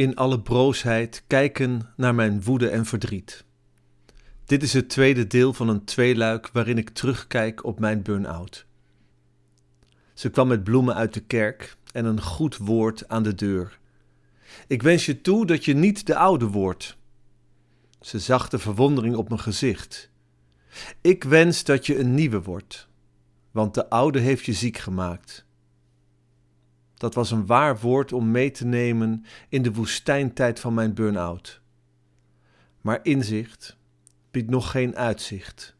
in alle broosheid kijken naar mijn woede en verdriet. Dit is het tweede deel van een tweeluik waarin ik terugkijk op mijn burn-out. Ze kwam met bloemen uit de kerk en een goed woord aan de deur. Ik wens je toe dat je niet de oude wordt. Ze zag de verwondering op mijn gezicht. Ik wens dat je een nieuwe wordt, want de oude heeft je ziek gemaakt. Dat was een waar woord om mee te nemen in de woestijntijd van mijn burn-out. Maar inzicht biedt nog geen uitzicht.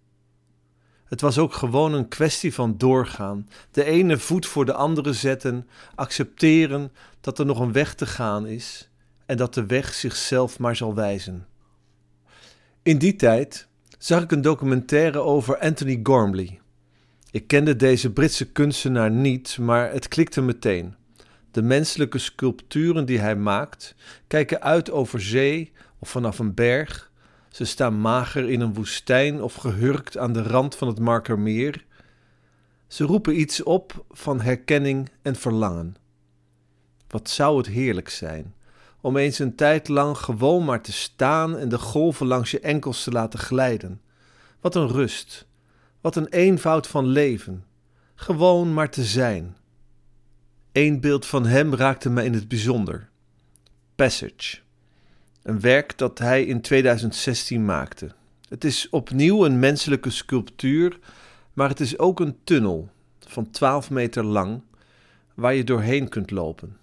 Het was ook gewoon een kwestie van doorgaan, de ene voet voor de andere zetten, accepteren dat er nog een weg te gaan is en dat de weg zichzelf maar zal wijzen. In die tijd zag ik een documentaire over Anthony Gormley. Ik kende deze Britse kunstenaar niet, maar het klikte meteen. De menselijke sculpturen die hij maakt kijken uit over zee of vanaf een berg. Ze staan mager in een woestijn of gehurkt aan de rand van het Markermeer. Ze roepen iets op van herkenning en verlangen. Wat zou het heerlijk zijn om eens een tijd lang gewoon maar te staan en de golven langs je enkels te laten glijden. Wat een rust, wat een eenvoud van leven, gewoon maar te zijn. Eén beeld van hem raakte me in het bijzonder. Passage. Een werk dat hij in 2016 maakte. Het is opnieuw een menselijke sculptuur, maar het is ook een tunnel van 12 meter lang waar je doorheen kunt lopen.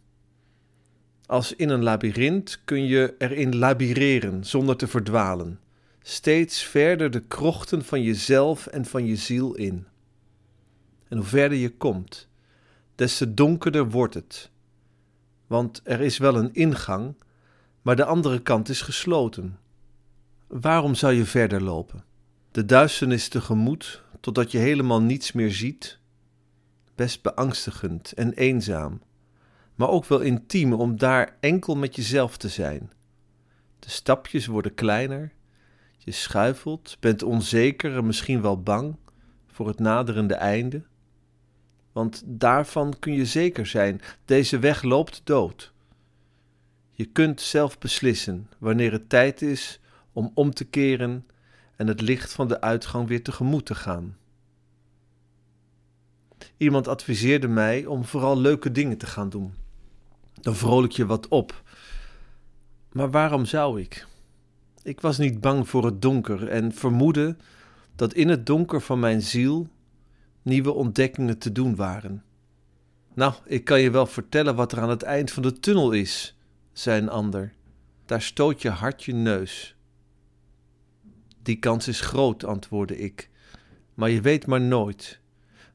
Als in een labyrint kun je erin labyreren zonder te verdwalen, steeds verder de krochten van jezelf en van je ziel in. En hoe verder je komt, des te donkerder wordt het. Want er is wel een ingang, maar de andere kant is gesloten. Waarom zou je verder lopen? De duisternis tegemoet, totdat je helemaal niets meer ziet? Best beangstigend en eenzaam, maar ook wel intiem om daar enkel met jezelf te zijn. De stapjes worden kleiner, je schuifelt, bent onzeker en misschien wel bang voor het naderende einde want daarvan kun je zeker zijn: deze weg loopt dood. Je kunt zelf beslissen wanneer het tijd is om om te keren en het licht van de uitgang weer tegemoet te gaan. Iemand adviseerde mij om vooral leuke dingen te gaan doen. Dan vrolijk je wat op. Maar waarom zou ik? Ik was niet bang voor het donker en vermoedde dat in het donker van mijn ziel nieuwe ontdekkingen te doen waren. Nou, ik kan je wel vertellen wat er aan het eind van de tunnel is, zei een ander. Daar stoot je hard je neus. Die kans is groot, antwoordde ik, maar je weet maar nooit.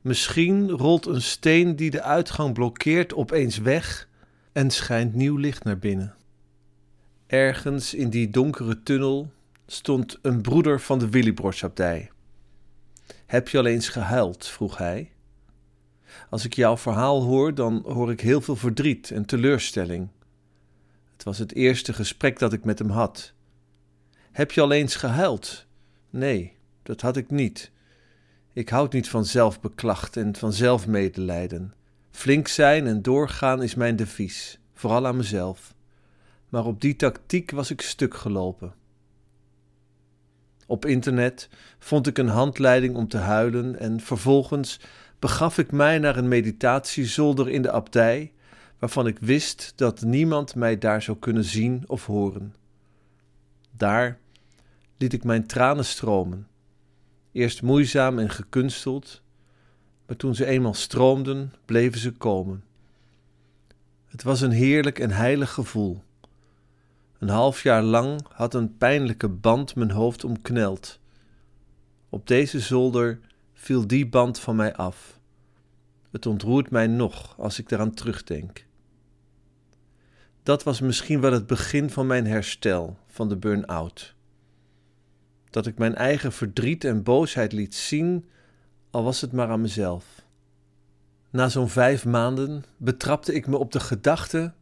Misschien rolt een steen die de uitgang blokkeert opeens weg en schijnt nieuw licht naar binnen. Ergens in die donkere tunnel stond een broeder van de Willibrordsabdij. Heb je al eens gehuild? vroeg hij. Als ik jouw verhaal hoor, dan hoor ik heel veel verdriet en teleurstelling. Het was het eerste gesprek dat ik met hem had. Heb je al eens gehuild? Nee, dat had ik niet. Ik houd niet van zelfbeklacht en van zelfmedelijden. Flink zijn en doorgaan is mijn devies, vooral aan mezelf. Maar op die tactiek was ik stuk gelopen. Op internet vond ik een handleiding om te huilen en vervolgens begaf ik mij naar een meditatiezolder in de abdij, waarvan ik wist dat niemand mij daar zou kunnen zien of horen. Daar liet ik mijn tranen stromen, eerst moeizaam en gekunsteld, maar toen ze eenmaal stroomden, bleven ze komen. Het was een heerlijk en heilig gevoel. Een half jaar lang had een pijnlijke band mijn hoofd omkneld. Op deze zolder viel die band van mij af. Het ontroert mij nog als ik daaraan terugdenk. Dat was misschien wel het begin van mijn herstel van de burn-out. Dat ik mijn eigen verdriet en boosheid liet zien, al was het maar aan mezelf. Na zo'n vijf maanden betrapte ik me op de gedachte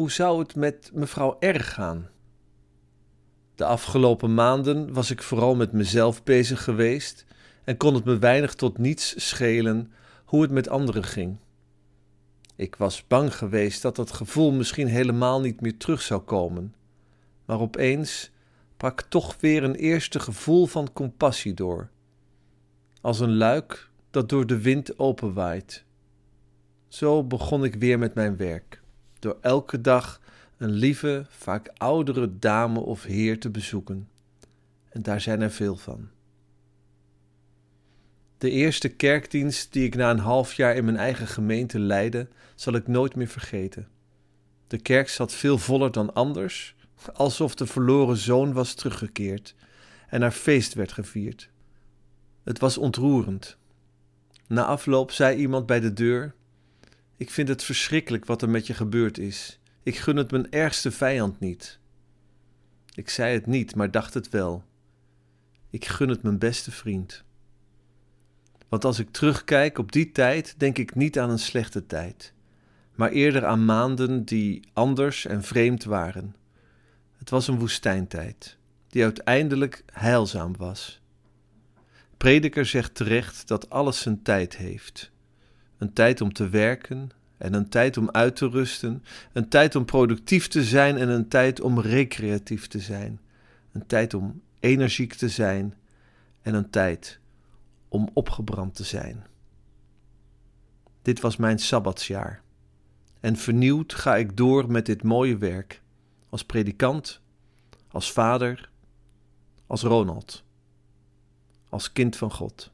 hoe zou het met mevrouw R gaan? De afgelopen maanden was ik vooral met mezelf bezig geweest en kon het me weinig tot niets schelen hoe het met anderen ging. Ik was bang geweest dat dat gevoel misschien helemaal niet meer terug zou komen. Maar opeens brak toch weer een eerste gevoel van compassie door. Als een luik dat door de wind openwaait. Zo begon ik weer met mijn werk, door elke dag een lieve, vaak oudere dame of heer te bezoeken. En daar zijn er veel van. De eerste kerkdienst die ik na een half jaar in mijn eigen gemeente leidde, zal ik nooit meer vergeten. De kerk zat veel voller dan anders, alsof de verloren zoon was teruggekeerd en er feest werd gevierd. Het was ontroerend. Na afloop zei iemand bij de deur: Ik vind het verschrikkelijk wat er met je gebeurd is. Ik gun het mijn ergste vijand niet. Ik zei het niet, maar dacht het wel. Ik gun het mijn beste vriend. Want als ik terugkijk op die tijd, denk ik niet aan een slechte tijd, maar eerder aan maanden die anders en vreemd waren. Het was een woestijntijd, die uiteindelijk heilzaam was. Prediker zegt terecht dat alles zijn tijd heeft. Een tijd om te werken en een tijd om uit te rusten, een tijd om productief te zijn en een tijd om recreatief te zijn, een tijd om energiek te zijn en een tijd om opgebrand te zijn. Dit was mijn sabbatsjaar. En vernieuwd ga ik door met dit mooie werk, als predikant, als vader, als Ronald, als kind van God.